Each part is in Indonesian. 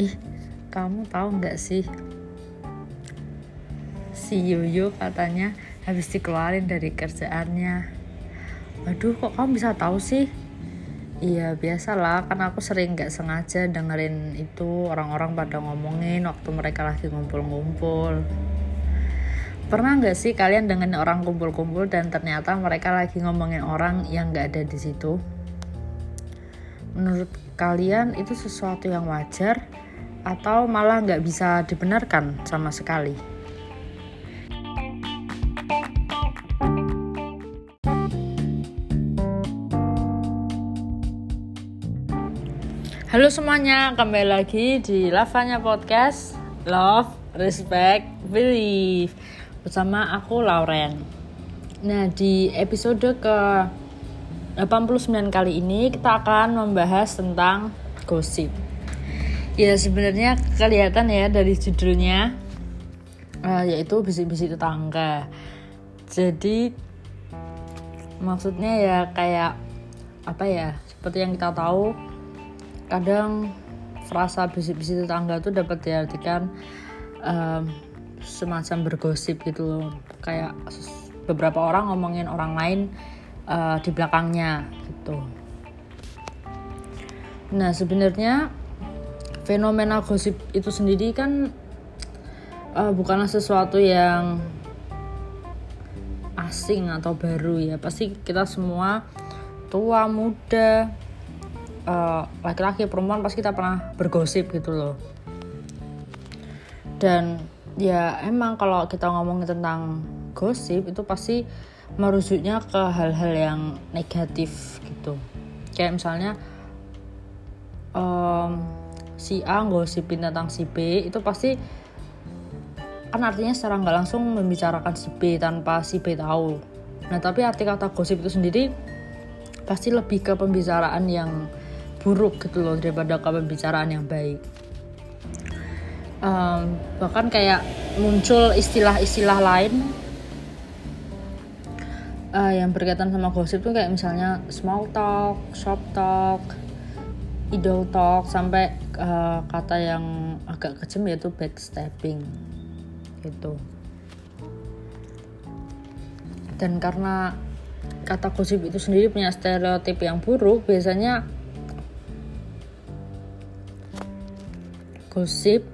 ih kamu tahu nggak sih? Si Yoyo katanya habis dikeluarin dari kerjaannya. Waduh kok kamu bisa tahu sih? Iya biasalah kan aku sering gak sengaja dengerin itu orang-orang pada ngomongin waktu mereka lagi ngumpul-ngumpul. Pernah nggak sih kalian dengan orang kumpul-kumpul dan ternyata mereka lagi ngomongin orang yang nggak ada di situ? Menurut kalian itu sesuatu yang wajar atau malah nggak bisa dibenarkan sama sekali? Halo semuanya, kembali lagi di Lavanya Podcast. Love, Respect, Believe. Bersama aku Lauren. Nah di episode ke 89 kali ini kita akan membahas tentang gosip Ya sebenarnya kelihatan ya dari judulnya. Uh, Yaitu bisik-bisik tetangga. Jadi maksudnya ya kayak apa ya seperti yang kita tahu kadang frasa bisik-bisik tetangga tuh dapat diartikan um, semacam bergosip gitu loh. Kayak beberapa orang ngomongin orang lain uh, di belakangnya gitu. Nah sebenarnya fenomena gosip itu sendiri kan uh, bukanlah sesuatu yang asing atau baru ya. Pasti kita semua tua muda Eh, laki-laki uh, perempuan pasti kita pernah bergosip gitu loh. Dan ya emang kalau kita ngomongin tentang gosip itu pasti merujuknya ke hal-hal yang negatif gitu. Kayak misalnya um, si A gosipin tentang si B itu pasti kan artinya secara nggak langsung membicarakan si B tanpa si B tahu. Nah tapi arti kata gosip itu sendiri pasti lebih ke pembicaraan yang buruk gitu loh daripada pembicaraan yang baik. Um, bahkan kayak muncul istilah-istilah lain uh, yang berkaitan sama gosip tuh kayak misalnya small talk, shop talk, idol talk sampai uh, kata yang agak kejam yaitu backstabbing. Gitu. Dan karena kata gosip itu sendiri punya stereotip yang buruk biasanya gosip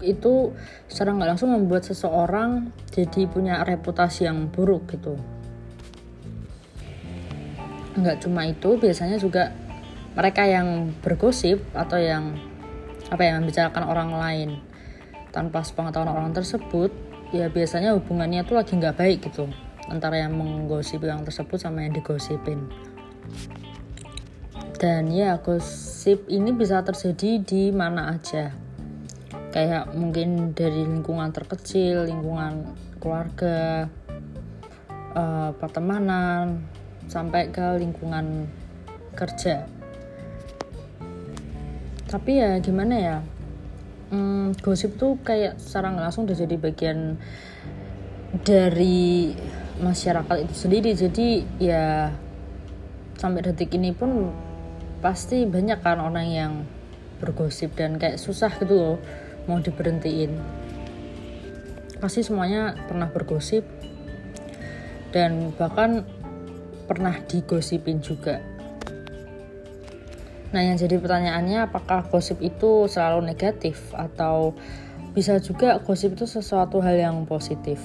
itu secara nggak langsung membuat seseorang jadi punya reputasi yang buruk gitu. Nggak cuma itu biasanya juga mereka yang bergosip atau yang apa yang membicarakan orang lain tanpa sepengetahuan orang tersebut ya biasanya hubungannya tuh lagi nggak baik gitu antara yang menggosip yang tersebut sama yang digosipin. Dan ya gosip ini bisa terjadi di mana aja. Kayak mungkin dari lingkungan terkecil lingkungan keluarga uh, pertemanan sampai ke lingkungan kerja tapi ya gimana ya? Hmm, gosip tuh kayak secara langsung udah jadi bagian dari masyarakat itu sendiri. Jadi ya sampai detik ini pun pasti banyak kan orang yang bergosip dan kayak susah gitu loh mau diberhentiin. Pasti semuanya pernah bergosip dan bahkan pernah digosipin juga nah yang jadi pertanyaannya apakah gosip itu selalu negatif atau bisa juga gosip itu sesuatu hal yang positif?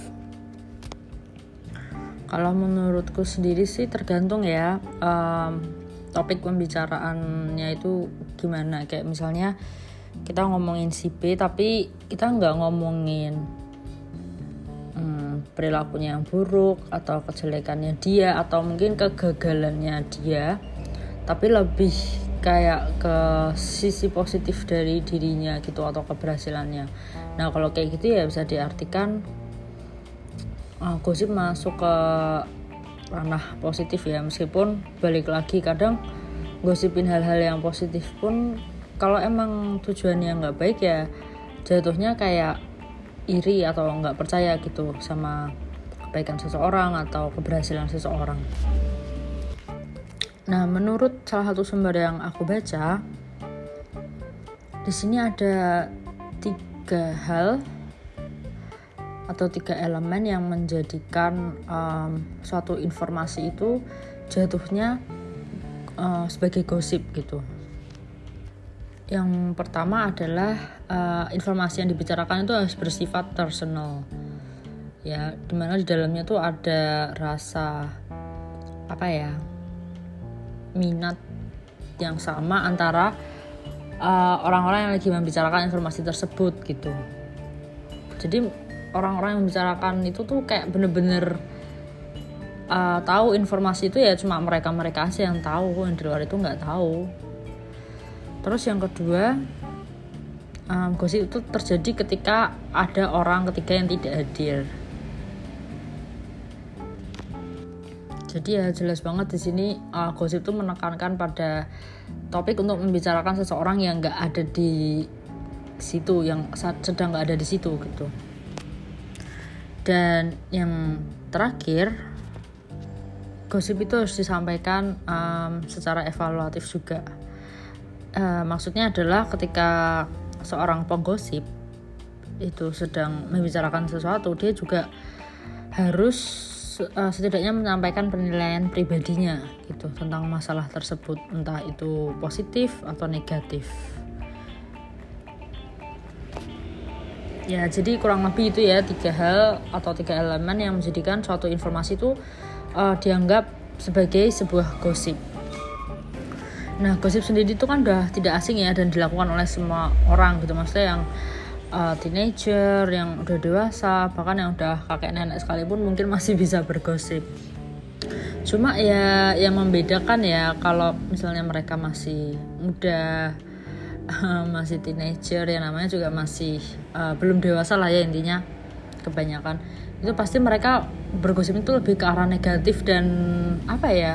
Kalau menurutku sendiri sih tergantung ya um, topik pembicaraannya itu gimana. Kayak misalnya kita ngomongin si B tapi kita nggak ngomongin hmm, perilakunya yang buruk atau kejelekannya dia atau mungkin kegagalannya dia tapi lebih kayak ke sisi positif dari dirinya gitu atau keberhasilannya nah kalau kayak gitu ya bisa diartikan uh, gosip masuk ke ranah positif ya meskipun balik lagi kadang gosipin hal-hal yang positif pun kalau emang tujuannya nggak baik ya jatuhnya kayak iri atau nggak percaya gitu sama kebaikan seseorang atau keberhasilan seseorang. Nah, menurut salah satu sumber yang aku baca, di sini ada tiga hal atau tiga elemen yang menjadikan um, suatu informasi itu jatuhnya uh, sebagai gosip gitu. Yang pertama adalah uh, informasi yang dibicarakan itu harus bersifat personal, ya, di mana di dalamnya tuh ada rasa apa ya minat yang sama antara uh, orang-orang uh, yang lagi membicarakan informasi tersebut gitu. Jadi orang-orang yang membicarakan itu tuh kayak bener-bener uh, tahu informasi itu ya cuma mereka-mereka aja yang tahu yang di luar itu nggak tahu terus yang kedua um, gosip itu terjadi ketika ada orang ketiga yang tidak hadir jadi ya jelas banget di sini uh, gosip itu menekankan pada topik untuk membicarakan seseorang yang nggak ada di situ yang sedang nggak ada di situ gitu. Dan yang terakhir gosip itu harus disampaikan um, secara evaluatif juga. Uh, maksudnya adalah ketika seorang penggosip itu sedang membicarakan sesuatu dia juga harus uh, setidaknya menyampaikan penilaian pribadinya gitu tentang masalah tersebut entah itu positif atau negatif. Ya jadi kurang lebih itu ya tiga hal atau tiga elemen yang menjadikan suatu informasi itu uh, dianggap sebagai sebuah gosip. Nah gosip sendiri itu kan udah tidak asing ya dan dilakukan oleh semua orang gitu maksudnya yang uh, teenager yang udah dewasa bahkan yang udah kakek nenek sekalipun mungkin masih bisa bergosip. Cuma ya yang membedakan ya kalau misalnya mereka masih muda masih teenager ya namanya juga masih uh, belum dewasa lah ya intinya kebanyakan. Itu pasti mereka bergosip itu lebih ke arah negatif dan apa ya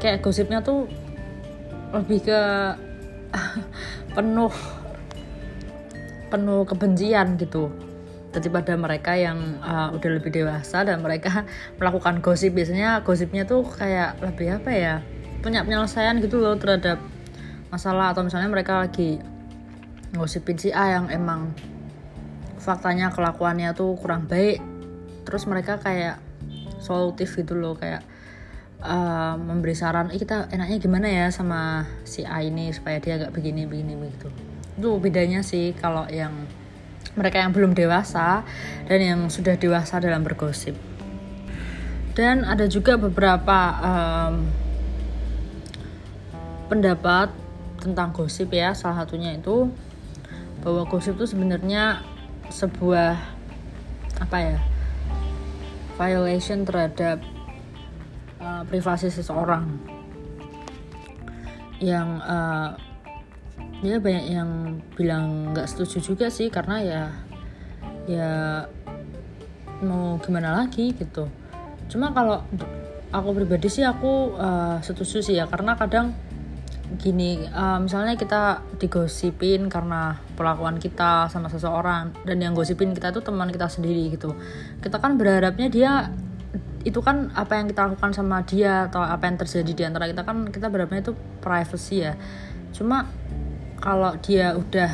kayak gosipnya tuh lebih ke penuh penuh kebencian gitu. Daripada mereka yang uh, udah lebih dewasa dan mereka melakukan gosip. Biasanya gosipnya tuh kayak lebih apa ya punya penyelesaian gitu loh terhadap masalah. Atau misalnya mereka lagi ngosipin si A yang emang faktanya kelakuannya tuh kurang baik. Terus mereka kayak solutif gitu loh kayak uh, memberi saran kita enaknya gimana ya sama si A ini supaya dia agak begini begini begitu itu bedanya sih kalau yang mereka yang belum dewasa dan yang sudah dewasa dalam bergosip. Dan ada juga beberapa um, pendapat tentang gosip ya. Salah satunya itu bahwa gosip itu sebenarnya sebuah apa ya violation terhadap uh, privasi seseorang. Yang uh, ya banyak yang bilang nggak setuju juga sih karena ya ya mau gimana lagi gitu. Cuma kalau aku pribadi sih aku uh, setuju sih ya karena kadang gini uh, misalnya kita digosipin karena perlakuan kita sama seseorang dan yang gosipin kita itu teman kita sendiri gitu. Kita kan berharapnya dia itu kan apa yang kita lakukan sama dia atau apa yang terjadi di antara kita kan kita berharapnya itu privacy ya. Cuma kalau dia udah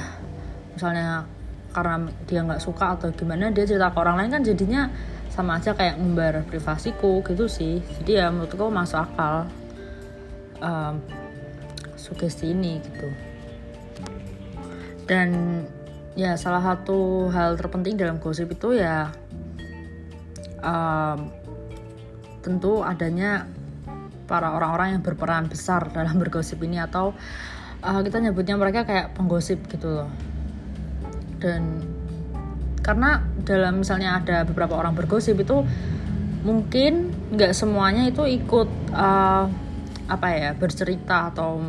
misalnya karena dia nggak suka atau gimana dia cerita ke orang lain kan jadinya sama aja kayak ngumbar privasiku gitu sih. Jadi ya menurutku masuk akal um, sugesti ini gitu. Dan ya salah satu hal terpenting dalam gosip itu ya um, tentu adanya para orang-orang yang berperan besar dalam bergosip ini atau uh, kita nyebutnya mereka kayak penggosip gitu loh. Dan karena dalam misalnya ada beberapa orang bergosip itu mungkin nggak semuanya itu ikut uh, apa ya bercerita atau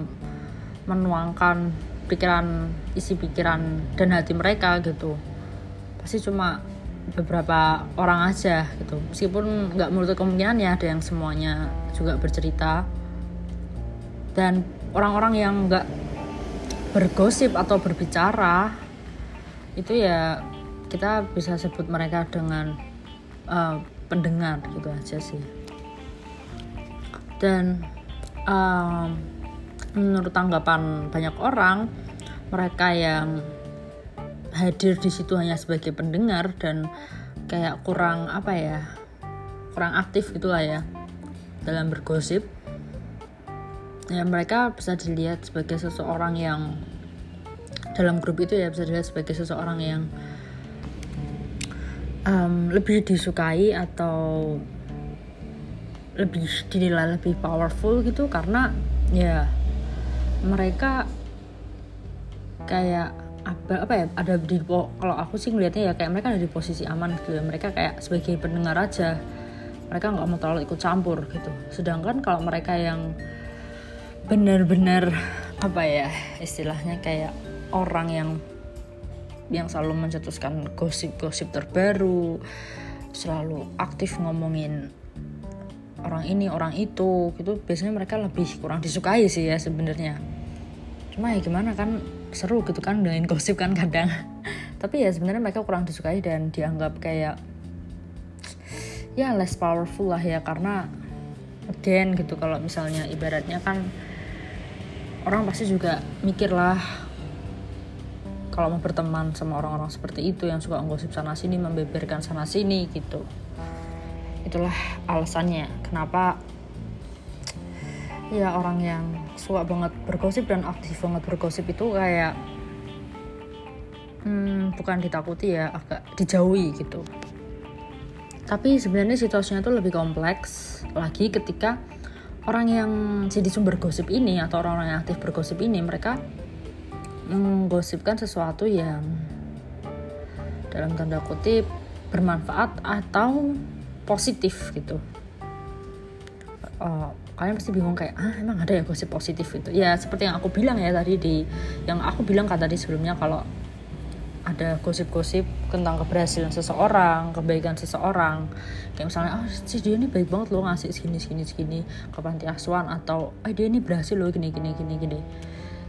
menuangkan pikiran isi pikiran dan hati mereka gitu. Pasti cuma beberapa orang aja gitu. Meskipun nggak menutup kemungkinan ya ada yang semuanya juga bercerita. Dan orang-orang yang nggak bergosip atau berbicara itu ya kita bisa sebut mereka dengan uh, pendengar gitu aja sih. Dan um, menurut tanggapan banyak orang mereka yang hadir di situ hanya sebagai pendengar dan kayak kurang apa ya kurang aktif gitulah ya dalam bergosip ya mereka bisa dilihat sebagai seseorang yang dalam grup itu ya bisa dilihat sebagai seseorang yang um, lebih disukai atau lebih dinilai lebih powerful gitu. Karena ya mereka kayak apa, apa ya ada di kalau aku sih ngelihatnya ya kayak mereka ada di posisi aman gitu ya. Mereka kayak sebagai pendengar aja mereka nggak mau terlalu ikut campur gitu. Sedangkan kalau mereka yang benar-benar apa ya istilahnya kayak orang yang yang selalu mencetuskan gosip-gosip terbaru selalu aktif ngomongin orang ini orang itu gitu. Biasanya mereka lebih kurang disukai sih ya sebenarnya. Cuma ya gimana kan seru gitu kan dengan gosip kan kadang. Tapi ya sebenarnya mereka kurang disukai dan dianggap kayak ya less powerful lah ya. Karena again gitu kalau misalnya ibaratnya kan orang pasti juga mikir lah kalau mau berteman sama orang-orang seperti itu yang suka gosip sana sini membeberkan sana sini gitu. Itulah alasannya kenapa ya orang yang suka banget bergosip dan aktif banget bergosip itu kayak hmm, bukan ditakuti ya agak dijauhi gitu. Tapi sebenarnya situasinya itu lebih kompleks lagi ketika orang yang jadi sumber gosip ini atau orang-orang yang aktif bergosip ini mereka menggosipkan sesuatu yang dalam tanda kutip bermanfaat atau positif gitu. Uh, kalian pasti bingung kayak ah emang ada ya gosip positif itu? Ya seperti yang aku bilang ya tadi di yang aku bilang kan tadi sebelumnya kalau ada gosip-gosip tentang keberhasilan seseorang, kebaikan seseorang. Kayak misalnya, oh si dia ini baik banget loh ngasih segini segini segini ke panti asuhan atau ah dia ini berhasil loh gini gini gini gini.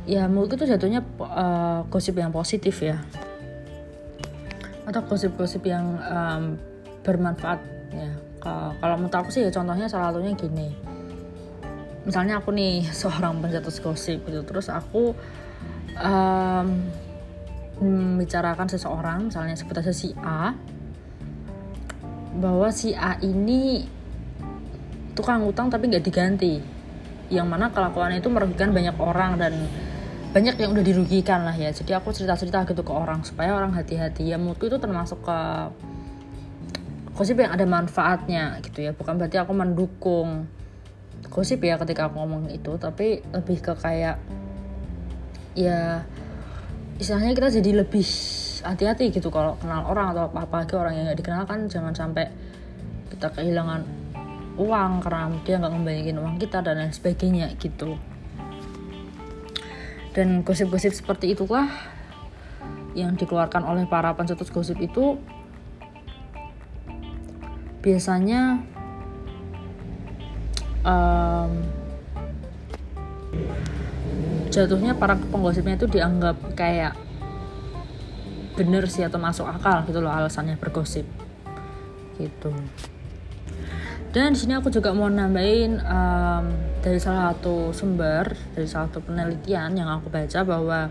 Ya menurut itu jatuhnya uh, gosip yang positif ya. Atau gosip-gosip yang um, bermanfaat ya. Kalau menurut aku sih ya contohnya salah satunya gini misalnya aku nih seorang pencetus gosip gitu terus aku um, membicarakan seseorang misalnya sebut saja si A bahwa si A ini tukang utang tapi nggak diganti. Yang mana kelakuannya itu merugikan banyak orang dan banyak yang udah dirugikan lah ya. Jadi aku cerita-cerita gitu ke orang supaya orang hati-hati. Ya menurutku itu termasuk ke gosip yang ada manfaatnya gitu ya. Bukan berarti aku mendukung gosip ya ketika aku ngomong itu tapi lebih ke kayak ya istilahnya kita jadi lebih hati-hati gitu kalau kenal orang atau apa lagi orang yang nggak dikenal kan jangan sampai kita kehilangan uang karena dia nggak ngembalikan uang kita dan lain sebagainya gitu. Dan gosip-gosip seperti itulah yang dikeluarkan oleh para pencetus gosip itu biasanya um, jatuhnya para penggosipnya itu dianggap kayak bener sih atau masuk akal gitu loh alasannya bergosip. Gitu. Dan di sini aku juga mau nambahin um, dari salah satu sumber dari salah satu penelitian yang aku baca bahwa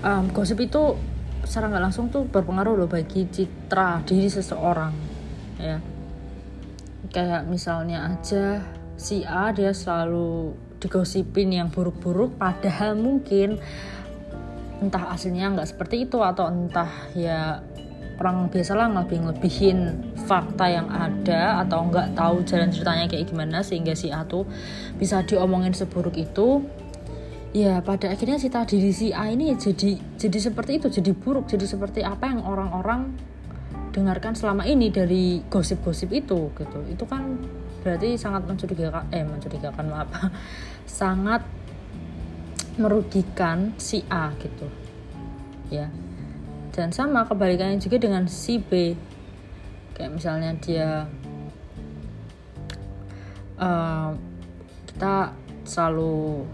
um, gosip itu secara nggak langsung tuh berpengaruh loh bagi citra diri seseorang ya. Kayak misalnya aja si A dia selalu digosipin yang buruk-buruk padahal mungkin entah aslinya nggak seperti itu atau entah ya orang biasa lah lebih lebihin fakta yang ada atau nggak tahu jalan ceritanya kayak gimana sehingga si A tuh bisa diomongin seburuk itu. Ya pada akhirnya si tadi si A ini jadi jadi seperti itu jadi buruk jadi seperti apa yang orang-orang dengarkan selama ini dari gosip-gosip itu gitu. Itu kan berarti sangat mencurigakan eh mencurigakan maaf sangat merugikan si A gitu. Ya. Dan sama kebalikannya juga dengan si B. Kayak misalnya dia uh, kita selalu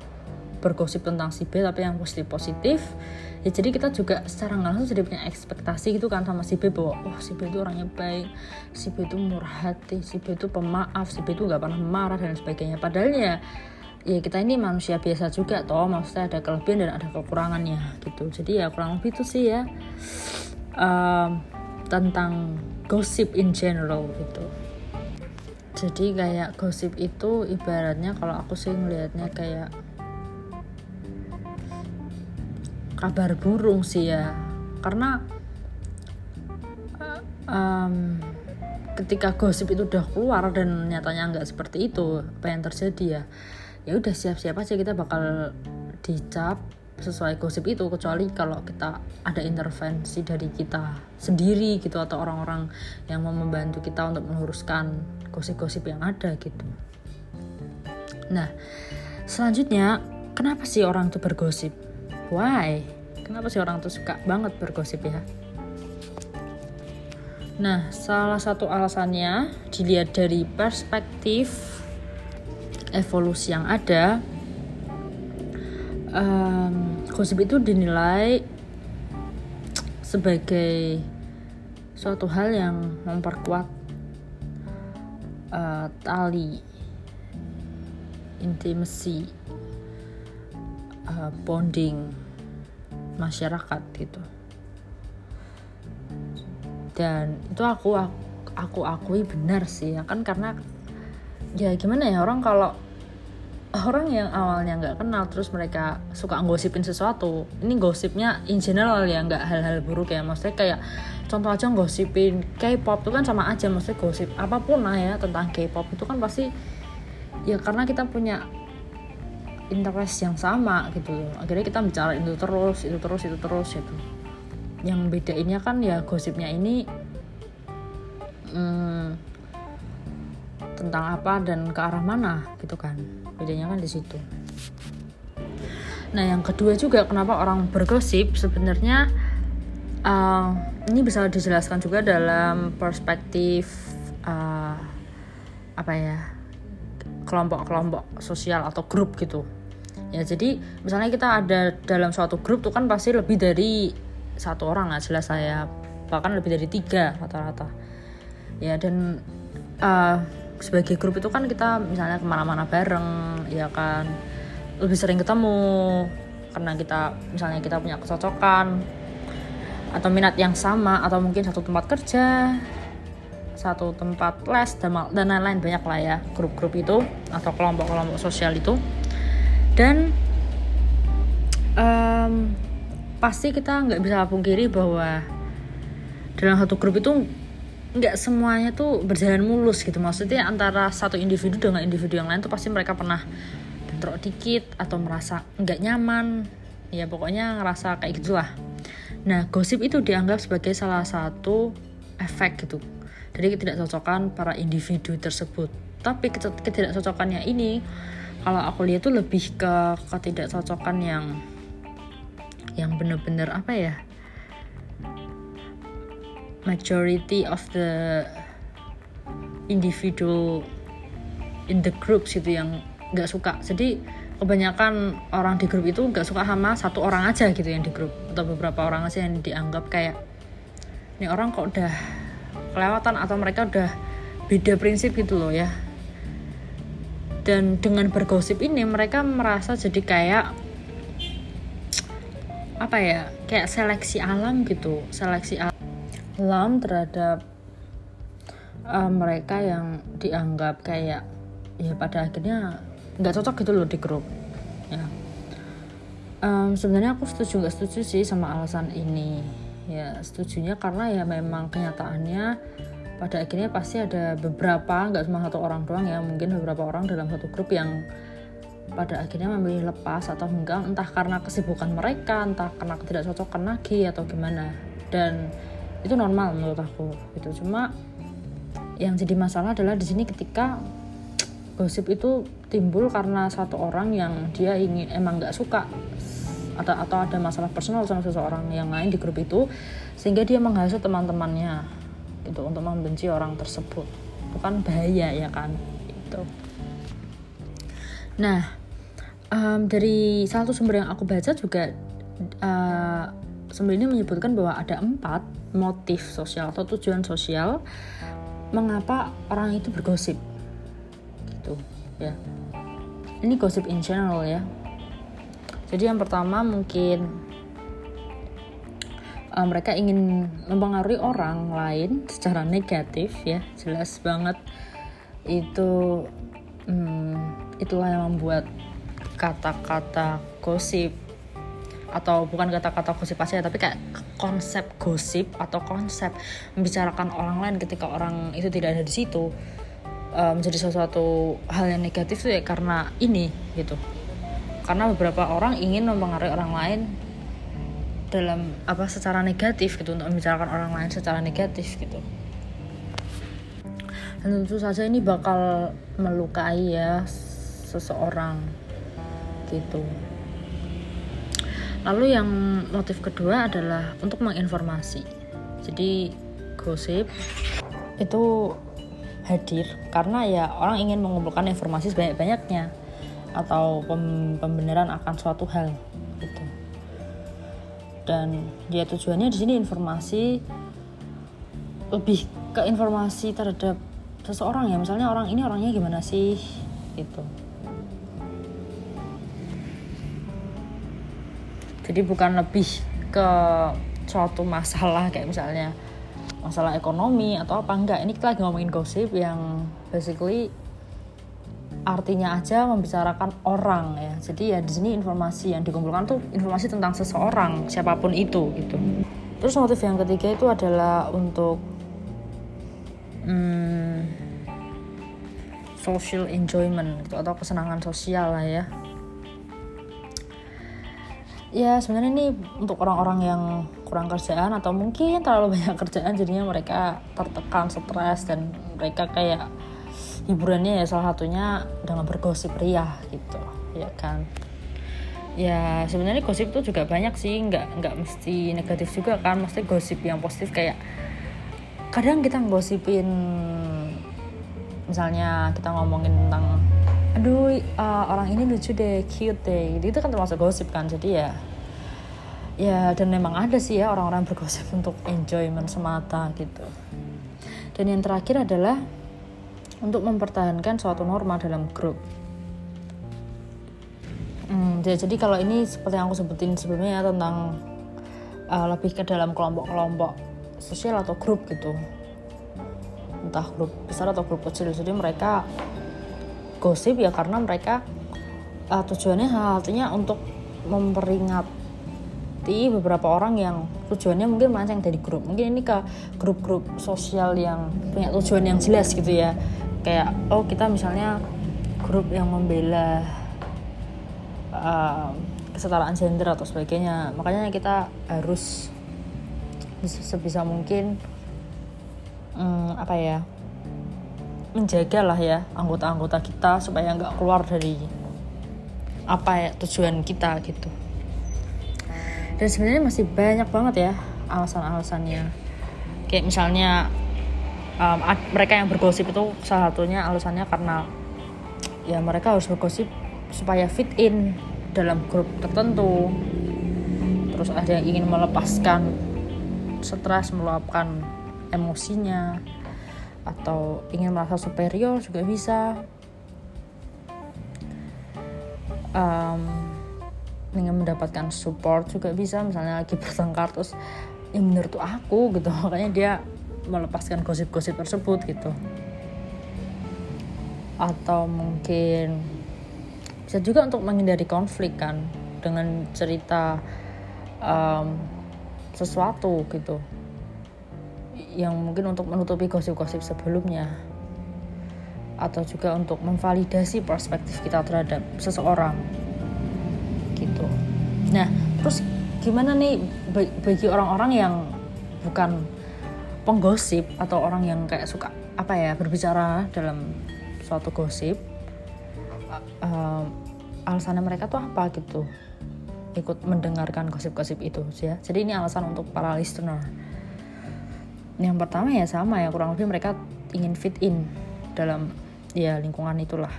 bergosip tentang si B tapi yang positif positif ya jadi kita juga secara nggak langsung jadi punya ekspektasi gitu kan sama si B bahwa oh si B itu orangnya baik si B itu murah hati si B itu pemaaf si B itu nggak pernah marah dan sebagainya. Padahal ya ya kita ini manusia biasa juga toh maksudnya ada kelebihan dan ada kekurangannya gitu. Jadi ya kurang lebih itu sih ya um, tentang gosip in general gitu. Jadi kayak gosip itu ibaratnya kalau aku sih ngelihatnya kayak kabar burung sih ya. Karena um, ketika gosip itu udah keluar dan nyatanya nggak seperti itu apa yang terjadi ya ya udah siap-siap aja kita bakal dicap sesuai gosip itu kecuali kalau kita ada intervensi dari kita sendiri gitu atau orang-orang yang mau membantu kita untuk meluruskan gosip-gosip yang ada gitu. Nah, selanjutnya kenapa sih orang itu bergosip? Why? Kenapa sih orang itu suka banget bergosip ya? Nah, salah satu alasannya dilihat dari perspektif evolusi yang ada um, gosip itu dinilai sebagai suatu hal yang memperkuat uh, tali intimasi uh, bonding masyarakat gitu. Dan itu aku aku akui benar sih ya kan karena ya gimana ya orang kalau orang yang awalnya nggak kenal terus mereka suka ngosipin sesuatu ini gosipnya in general ya nggak hal-hal buruk ya. Maksudnya kayak contoh aja ngosipin K-pop itu kan sama aja maksudnya gosip apa pun lah ya tentang K-pop itu kan pasti ya karena kita punya interest yang sama gitu. Akhirnya kita bicara itu terus itu terus itu terus itu yang bedainnya kan ya gosipnya ini hmm, tentang apa dan ke arah mana gitu kan. Bedanya kan di situ. Nah yang kedua juga kenapa orang bergosip sebenarnya uh, ini bisa dijelaskan juga dalam perspektif uh, apa ya kelompok-kelompok sosial atau grup gitu. Ya jadi misalnya kita ada dalam suatu grup tuh kan pasti lebih dari satu orang lah jelas saya. Bahkan lebih dari tiga rata-rata. Ya dan uh, sebagai grup itu kan kita misalnya ke mana-mana bareng ya kan. Lebih sering ketemu karena kita misalnya kita punya kecocokan atau minat yang sama atau mungkin satu tempat kerja satu tempat les dan lain-lain. Banyak lah ya grup-grup itu atau kelompok-kelompok sosial itu. Dan um, pasti kita nggak bisa pungkiri bahwa dalam satu grup itu nggak semuanya tuh berjalan mulus gitu. Maksudnya antara satu individu dengan individu yang lain tuh pasti mereka pernah bentrok dikit atau merasa nggak nyaman. Ya pokoknya ngerasa kayak gitulah. Nah gosip itu dianggap sebagai salah satu efek gitu dari ketidakcocokan para individu tersebut. Tapi ketidakcocokannya ini kalau aku lihat tuh lebih ke ketidakcocokan yang yang bener-bener apa ya majority of the individual in the group gitu yang nggak suka. Jadi kebanyakan orang di grup itu nggak suka sama satu orang aja gitu yang di grup atau beberapa orang aja yang dianggap kayak ini orang kok udah kelewatan atau mereka udah beda prinsip gitu loh ya. Dan dengan bergosip ini mereka merasa jadi kayak apa ya kayak seleksi alam gitu seleksi alam lam terhadap uh, mereka yang dianggap kayak ya pada akhirnya nggak cocok gitu loh di grup ya. Um, sebenarnya aku setuju nggak setuju sih sama alasan ini ya. Setujunya karena ya memang kenyataannya pada akhirnya pasti ada beberapa nggak cuma satu orang doang ya mungkin beberapa orang dalam satu grup yang pada akhirnya memilih lepas atau enggak entah karena kesibukan mereka entah karena ketidakcocokan lagi atau gimana. Dan itu normal menurut aku gitu. Cuma yang jadi masalah adalah di sini ketika gosip itu timbul karena satu orang yang dia ingin emang nggak suka atau atau ada masalah personal sama seseorang yang lain di grup itu sehingga dia menghasut teman-temannya gitu untuk membenci orang tersebut. Itu kan bahaya ya kan? Itu nah um, dari satu sumber yang aku baca juga uh, sumber ini menyebutkan bahwa ada empat motif sosial atau tujuan sosial mengapa orang itu bergosip. Gitu ya. Ini gosip in general ya. Jadi yang pertama mungkin uh, mereka ingin mempengaruhi orang lain secara negatif ya. Jelas banget itu hmm, itulah yang membuat kata-kata gosip atau bukan kata-kata gosip pasti tapi kayak konsep gosip atau konsep membicarakan orang lain ketika orang itu tidak ada di situ uh, menjadi sesuatu hal yang negatif tuh ya karena ini gitu. Karena beberapa orang ingin mempengaruhi orang lain dalam apa secara negatif gitu untuk membicarakan orang lain secara negatif gitu. Dan tentu saja ini bakal melukai ya seseorang gitu lalu yang motif kedua adalah untuk menginformasi. Jadi gosip itu hadir karena ya orang ingin mengumpulkan informasi sebanyak-banyaknya atau pembenaran akan suatu hal gitu. Dan dia tujuannya di sini informasi lebih ke informasi terhadap seseorang ya. Misalnya orang ini orangnya gimana sih gitu jadi bukan lebih ke suatu masalah kayak misalnya masalah ekonomi atau apa enggak. Ini kita lagi ngomongin gosip yang basically artinya aja membicarakan orang ya. Jadi ya di sini informasi yang dikumpulkan tuh informasi tentang seseorang siapa pun itu gitu. Terus motif yang ketiga itu adalah untuk hmm, social enjoyment gitu, atau kesenangan sosial lah ya ya sebenarnya ini untuk orang-orang yang kurang kerjaan atau mungkin terlalu banyak kerjaan jadinya mereka tertekan stres dan mereka kayak hiburannya ya salah satunya dengan bergosip ria gitu ya kan? Ya sebenarnya gosip itu juga banyak sih nggak nggak mesti negatif juga kan? Mesti gosip yang positif kayak kadang kita ngosipin misalnya kita ngomongin aduh uh, orang ini lucu deh cute deh. Itu kan termasuk gosip kan jadi ya ya dan memang ada sih ya orang-orang bergosip untuk enjoyment semata gitu. Dan yang terakhir adalah untuk mempertahankan suatu norma dalam grup. Hmm, jadi kalau ini seperti yang aku sebutin sebelumnya ya tentang uh, lebih ke dalam kelompok-kelompok sosial atau grup gitu. Entah grup besar atau grup kecil jadi mereka gosip ya karena mereka uh, tujuannya artinya untuk memperingati beberapa orang yang tujuannya mungkin melenceng dari grup. Mungkin ini ke grup-grup sosial yang punya tujuan yang jelas gitu ya. Kayak oh kita misalnya grup yang membela uh, kesetaraan gender atau sebagainya. Makanya kita harus sebisa mungkin um, apa ya menjaga lah ya anggota-anggota kita supaya nggak keluar dari apa ya tujuan kita gitu. Dan sebenarnya masih banyak banget ya alasan-alasannya. Kayak misalnya um, mereka yang bergosip itu salah satunya alasannya karena ya mereka harus bergosip supaya fit in dalam grup tertentu. Terus ada yang ingin melepaskan stres meluapkan emosinya atau ingin merasa superior juga bisa. Um, ingin mendapatkan support juga bisa. Misalnya lagi bertengkar terus menurut aku gitu. Makanya dia melepaskan gosip-gosip tersebut gitu. Atau mungkin bisa juga untuk menghindari konflik kan. Dengan cerita um, sesuatu gitu yang mungkin untuk menutupi gosip-gosip sebelumnya atau juga untuk memvalidasi perspektif kita terhadap seseorang gitu. Nah terus gimana nih bagi orang-orang yang bukan penggosip atau orang yang kayak suka apa ya berbicara dalam suatu gosip uh, alasannya mereka tuh apa gitu? Ikut mendengarkan gosip-gosip itu ya. Jadi ini alasan untuk para listener yang pertama ya sama ya kurang lebih mereka ingin fit in dalam ya lingkungan itulah.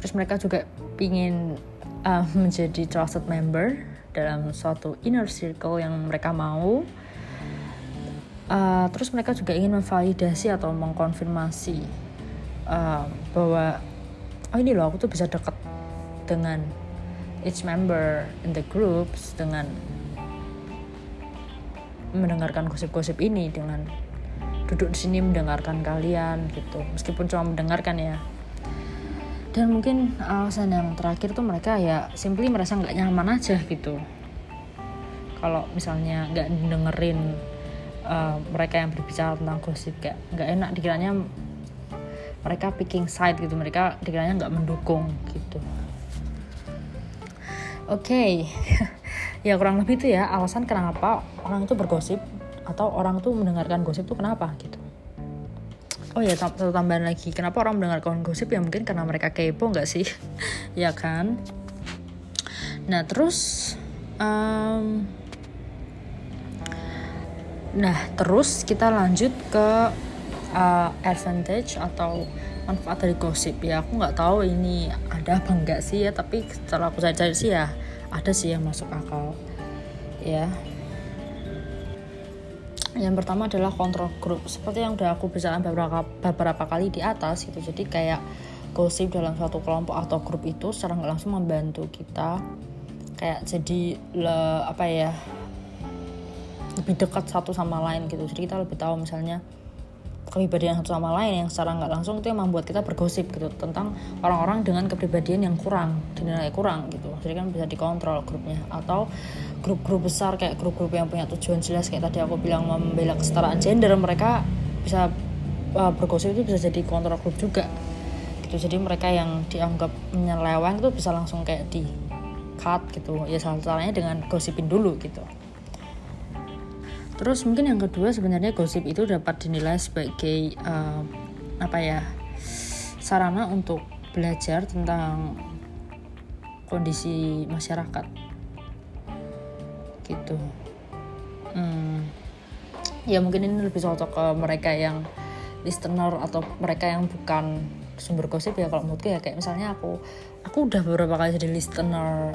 Terus mereka juga ingin uh, menjadi trusted member dalam suatu inner circle yang mereka mau. Uh, terus mereka juga ingin memvalidasi atau mengkonfirmasi uh, bahwa oh ini loh aku tuh bisa deket dengan each member in the groups dengan mendengarkan gosip-gosip ini dengan duduk di sini mendengarkan kalian gitu. Meskipun cuma mendengarkan ya. Dan mungkin alasan yang terakhir tuh mereka ya simply merasa nggak nyaman aja gitu. Kalau misalnya nggak dengerin uh, mereka yang berbicara tentang gosip kayak nggak enak dikiranya mereka picking side gitu. Mereka dikiranya nggak mendukung gitu. Oke. okay. ya kurang lebih itu ya alasan kenapa orang itu bergosip atau orang tuh mendengarkan gosip tuh kenapa gitu. Oh ya satu tambahan lagi kenapa orang mendengarkan gosip? Ya mungkin karena mereka kepo nggak sih? Ya kan? Nah terus um, nah terus kita lanjut ke uh, advantage atau manfaat dari gosip. Ya aku nggak tahu ini ada apa enggak sih ya tapi setelah aku cari-cari sih ya ada sih yang masuk akal ya. Yang pertama adalah kontrol grup seperti yang udah aku bicarakan beberapa beberapa kali di atas gitu. Jadi kayak gosip dalam suatu kelompok atau grup itu secara nggak langsung membantu kita kayak jadi le, apa ya lebih dekat satu sama lain gitu. Jadi kita lebih tahu misalnya kepribadian satu sama lain yang secara nggak langsung itu yang membuat kita bergosip gitu tentang orang-orang dengan kepribadian yang kurang dinilai kurang gitu. Jadi kan bisa dikontrol grupnya. Atau grup-grup besar kayak grup-grup yang punya tujuan jelas kayak tadi aku bilang membela kesetaraan gender mereka bisa uh, bergosip itu bisa jadi kontrol grup juga gitu. Jadi mereka yang dianggap menyeleweng itu bisa langsung kayak di cut gitu. Ya salah caranya dengan gosipin dulu gitu Terus mungkin yang kedua sebenarnya gosip itu dapat dinilai sebagai uh, apa ya sarana untuk belajar tentang kondisi masyarakat. Gitu. Hmm, ya mungkin ini lebih cocok ke mereka yang listener atau mereka yang bukan sumber gosip ya kalau menurutku ya. Kayak misalnya aku aku udah beberapa kali jadi listener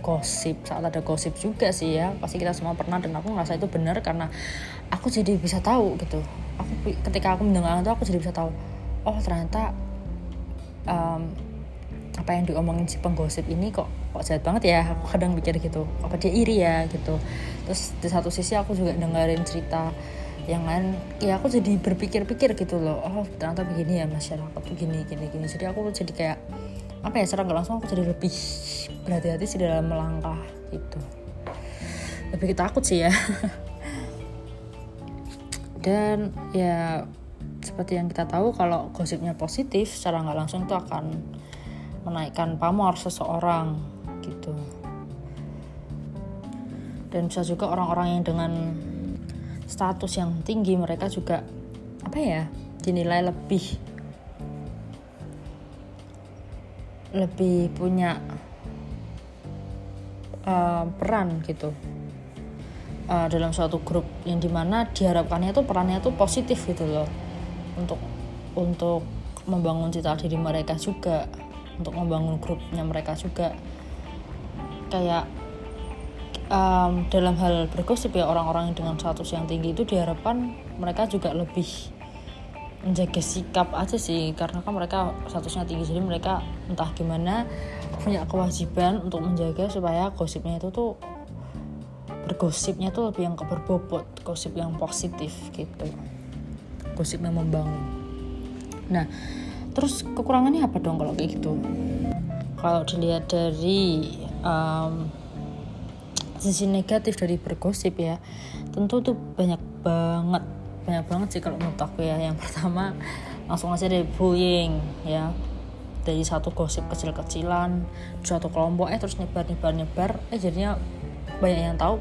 gosip saat ada gosip juga sih ya. Pasti kita semua pernah dan aku ngerasa itu benar karena aku jadi bisa tahu gitu. Aku ketika aku mendengar itu aku jadi bisa tahu oh ternyata um, apa yang diomongin si penggosip ini kok kok jahat banget ya? Aku kadang mikir gitu apa dia iri ya? gitu. Terus di satu sisi aku juga dengerin cerita yang lain ya aku jadi berpikir-pikir gitu loh oh ternyata begini ya masyarakat tuh gini gini gini. Jadi aku jadi kayak apa ya secara nggak langsung aku jadi lebih berhati-hati sih dalam melangkah gitu lebih takut sih ya. Dan ya seperti yang kita tahu kalau gosipnya positif secara nggak langsung itu akan menaikkan pamor seseorang gitu. Dan bisa juga orang-orang yang dengan status yang tinggi mereka juga apa ya dinilai lebih lebih punya uh, peran gitu. Uh, dalam suatu grup yang di mana diharapkannya tuh perannya tuh positif gitu loh. Untuk untuk membangun cita diri mereka juga untuk membangun grupnya mereka juga. Kayak um, dalam hal bergosip ya orang-orang dengan status yang tinggi itu diharapkan mereka juga lebih menjaga sikap aja sih karena kan mereka statusnya tinggi jadi mereka entah gimana punya kewajiban untuk menjaga supaya gosipnya itu tuh bergosipnya tuh lebih yang berbobot gosip yang positif gitu. Gosip yang membangun. Nah terus kekurangannya apa dong kalau kayak gitu? Kalau dilihat dari um, sisi negatif dari bergosip ya tentu tuh banyak banget banyak banget sih kalau menurut aku ya. Yang pertama langsung aja dari bullying ya. Dari satu gosip kecil-kecilan suatu kelompok eh terus nyebar nyebar nyebar eh jadinya banyak yang tahu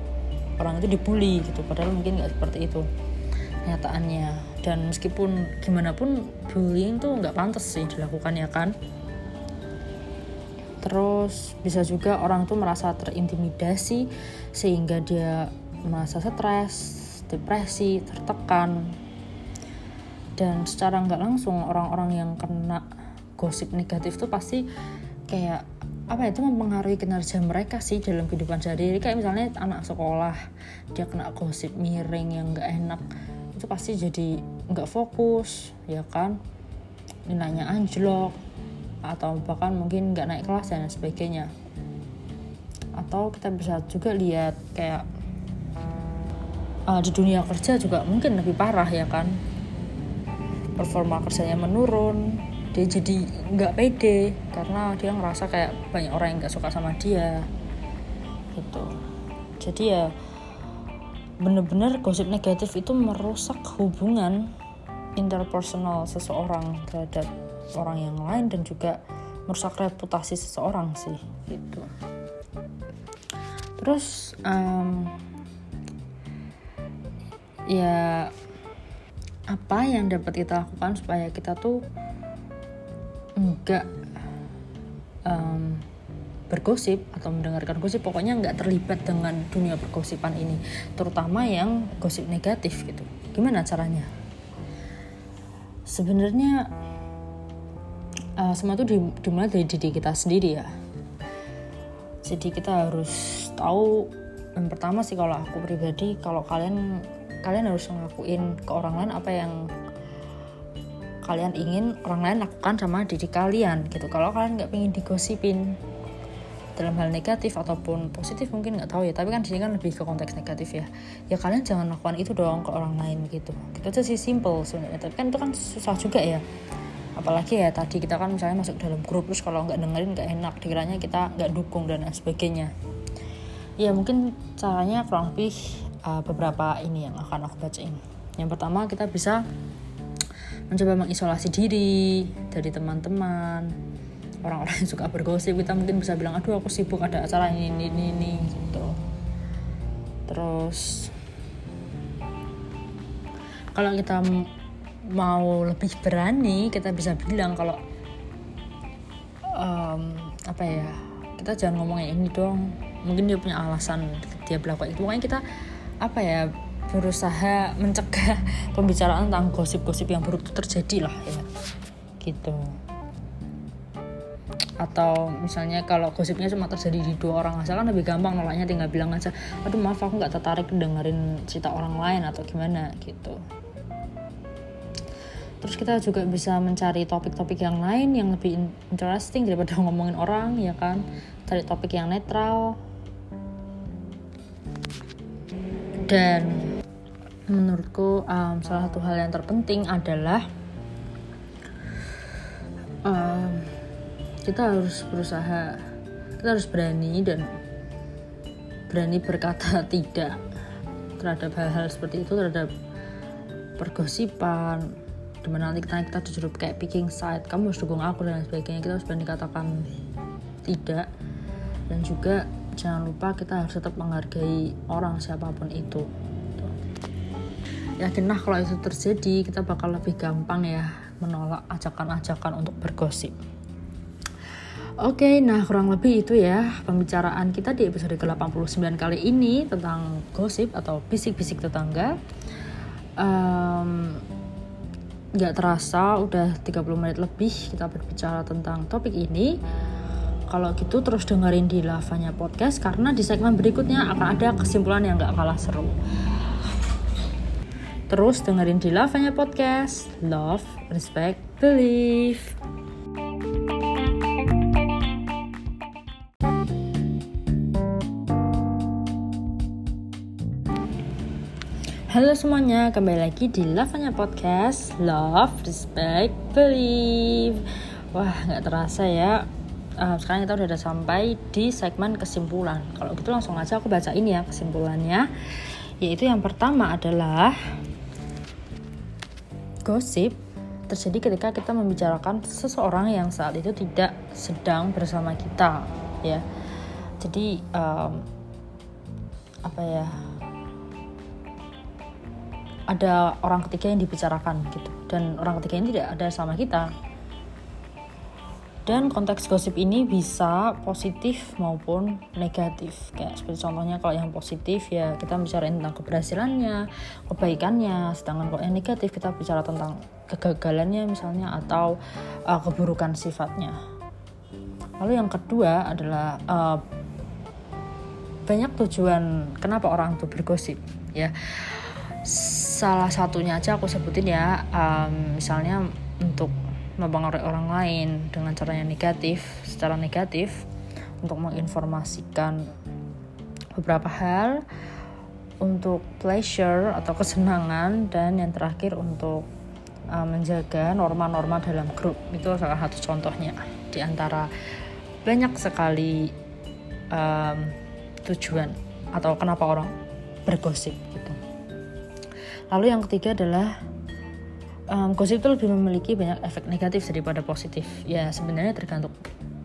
orang itu dibully gitu. Padahal mungkin nggak seperti itu kenyataannya dan meskipun gimana pun bullying tuh nggak pantas sih dilakukan ya kan? Terus bisa juga orang tuh merasa terintimidasi sehingga dia merasa stres depresi, tertekan, dan secara nggak langsung orang-orang yang kena gosip negatif tuh pasti kayak apa ya, itu mempengaruhi kinerja mereka sih dalam kehidupan sehari-hari. Kayak misalnya anak sekolah dia kena gosip miring yang nggak enak itu pasti jadi nggak fokus ya kan? Nilainya anjlok atau bahkan mungkin nggak naik kelas dan sebagainya. Atau kita bisa juga lihat kayak uh, di dunia kerja juga mungkin lebih parah ya kan. Performa kerjanya menurun dia jadi nggak pede karena dia ngerasa kayak banyak orang yang nggak suka sama dia gitu. Jadi ya bener-bener gosip negatif itu merusak hubungan interpersonal seseorang terhadap orang yang lain dan juga merusak reputasi seseorang sih gitu. Terus um, ya apa yang dapat kita lakukan supaya kita tuh enggak um, bergosip atau mendengarkan gosip pokoknya nggak terlibat dengan dunia pergosipan ini terutama yang gosip negatif gitu. Gimana caranya? Sebenarnya uh, semua itu dimulai dari diri kita sendiri ya. Jadi kita harus tahu yang pertama sih kalau aku pribadi kalau kalian kalian harus ngelakuin ke orang lain apa yang kalian ingin orang lain lakukan sama diri kalian gitu. Kalau kalian nggak pengen digosipin dalam hal negatif ataupun positif mungkin nggak tahu ya. Tapi kan sini kan lebih ke konteks negatif ya. Ya kalian jangan lakukan itu dong ke orang lain gitu. Gitu aja sih simple sebenarnya. Tapi kan itu kan susah juga ya. Apalagi ya tadi kita kan misalnya masuk dalam grup terus kalau nggak dengerin nggak enak dikiranya kita nggak dukung dan sebagainya. Ya mungkin caranya kurang lebih uh, beberapa ini yang akan aku bacain. Yang pertama kita bisa mencoba mengisolasi diri dari teman-teman orang-orang yang suka bergosip. Kita mungkin bisa bilang aduh aku sibuk ada acara ini ini ini, ini gitu. Terus kalau kita mau lebih berani kita bisa bilang kalau um, apa ya kita jangan ngomongin ini dong mungkin dia punya alasan dia berlaku itu pokoknya kita apa ya berusaha mencegah pembicaraan tentang gosip-gosip yang buruk itu terjadi lah ya. Gitu. Atau misalnya kalau gosipnya cuma terjadi di dua orang asal kan lebih gampang nolaknya tinggal bilang aja aduh maaf aku nggak tertarik dengerin cerita orang lain atau gimana gitu. Terus kita juga bisa mencari topik-topik yang lain yang lebih interesting daripada ngomongin orang ya kan? Cari topik yang netral dan menurutku um, salah satu hal yang terpenting adalah um, kita harus berusaha kita harus berani dan berani berkata tidak terhadap hal-hal seperti itu terhadap pergosipan. Di mana nanti kita, kita disuruh kayak picking side kamu harus dukung aku dan sebagainya. Kita harus berani katakan tidak. Dan juga jangan lupa kita harus tetap menghargai orang siapa pun itu yakinlah kalau itu terjadi kita bakal lebih gampang ya menolak ajakan-ajakan untuk bergosip Oke, nah kurang lebih itu ya pembicaraan kita di episode ke-89 kali ini tentang gosip atau bisik-bisik tetangga. Um, gak terasa udah 30 menit lebih kita berbicara tentang topik ini. Kalau gitu terus dengerin di Lavanya Podcast karena di segmen berikutnya akan ada kesimpulan yang gak kalah seru. Terus dengerin di Lavanya Podcast. Love, respect, believe. Halo semuanya, kembali lagi di Lavanya Podcast Love, Respect, Believe Wah, nggak terasa ya uh, Sekarang kita udah ada sampai di segmen kesimpulan. Kalau gitu langsung aja aku baca ini ya kesimpulannya. Yaitu yang pertama adalah Gosip terjadi ketika kita membicarakan seseorang yang saat itu tidak sedang bersama kita ya. Jadi um, apa ya ada orang ketiga yang dibicarakan gitu. Dan orang ketiga ini tidak ada sama kita dan konteks gosip ini bisa positif maupun negatif. Kayak seperti contohnya kalau yang positif ya kita bicara tentang keberhasilannya kebaikannya. Sedangkan kalau yang negatif kita bicara tentang kegagalannya misalnya atau uh, keburukan sifatnya. Lalu yang kedua adalah uh, banyak tujuan kenapa orang itu bergosip ya. Salah satunya aja aku sebutin ya um, misalnya untuk mempengaruhi orang lain dengan cara yang negatif, secara negatif untuk menginformasikan beberapa hal untuk pleasure atau kesenangan dan yang terakhir untuk uh, menjaga norma-norma dalam grup itu salah satu contohnya di antara banyak sekali um, tujuan atau kenapa orang bergosip gitu. Lalu yang ketiga adalah um, gosip itu lebih memiliki banyak efek negatif daripada positif. Ya sebenarnya tergantung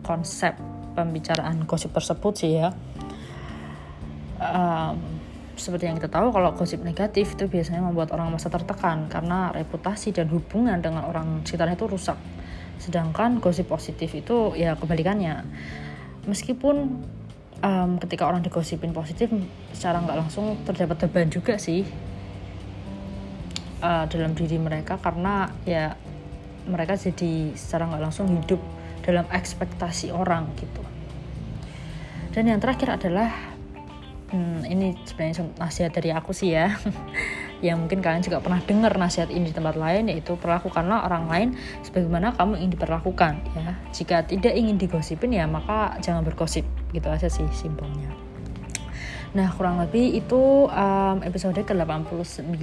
konsep pembicaraan gosip tersebut sih ya. Um, seperti yang kita tahu kalau gosip negatif itu biasanya membuat orang masa tertekan karena reputasi dan hubungan dengan orang sekitarnya itu rusak. Sedangkan gosip positif itu ya kebalikannya. Meskipun um, ketika orang digosipin positif secara nggak langsung terdapat beban juga sih uh, dalam diri mereka karena ya mereka jadi secara nggak langsung hidup dalam ekspektasi orang gitu. Dan yang terakhir adalah hmm, ini sebenarnya nasihat dari aku sih ya. Yang mungkin kalian juga pernah dengar nasihat ini di tempat lain yaitu perlakukanlah orang lain sebagaimana kamu ingin diperlakukan ya. Jika tidak ingin digosipin ya maka jangan bergosip gitu aja sih simpelnya. Nah kurang lebih itu um, episode ke-89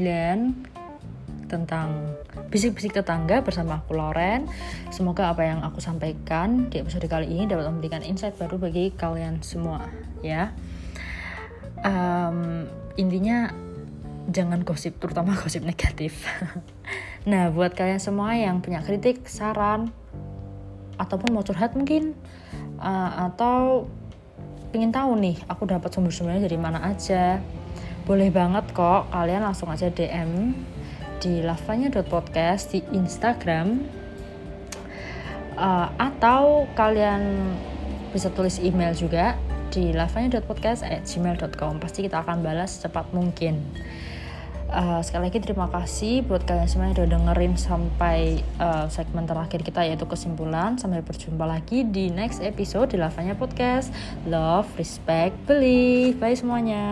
tentang bisik-bisik tetangga bersama aku Lauren. Semoga apa yang aku sampaikan di episode kali ini dapat memberikan insight baru bagi kalian semua ya um, intinya jangan gosip terutama gosip negatif nah buat kalian semua yang punya kritik saran ataupun mau curhat mungkin uh, atau ingin tahu nih aku dapat sumber-sumbernya dari mana aja boleh banget kok kalian langsung aja DM di lavanya.podcast di Instagram. Uh, atau kalian bisa tulis email juga di lavanya.podcast@gmail.com pasti kita akan balas secepat mungkin. Uh, sekali lagi terima kasih buat kalian semua yang udah dengerin sampai uh, segmen terakhir kita yaitu kesimpulan. Sampai berjumpa lagi di next episode di Lavanya Podcast. Love, Respect, Believe. Bye semuanya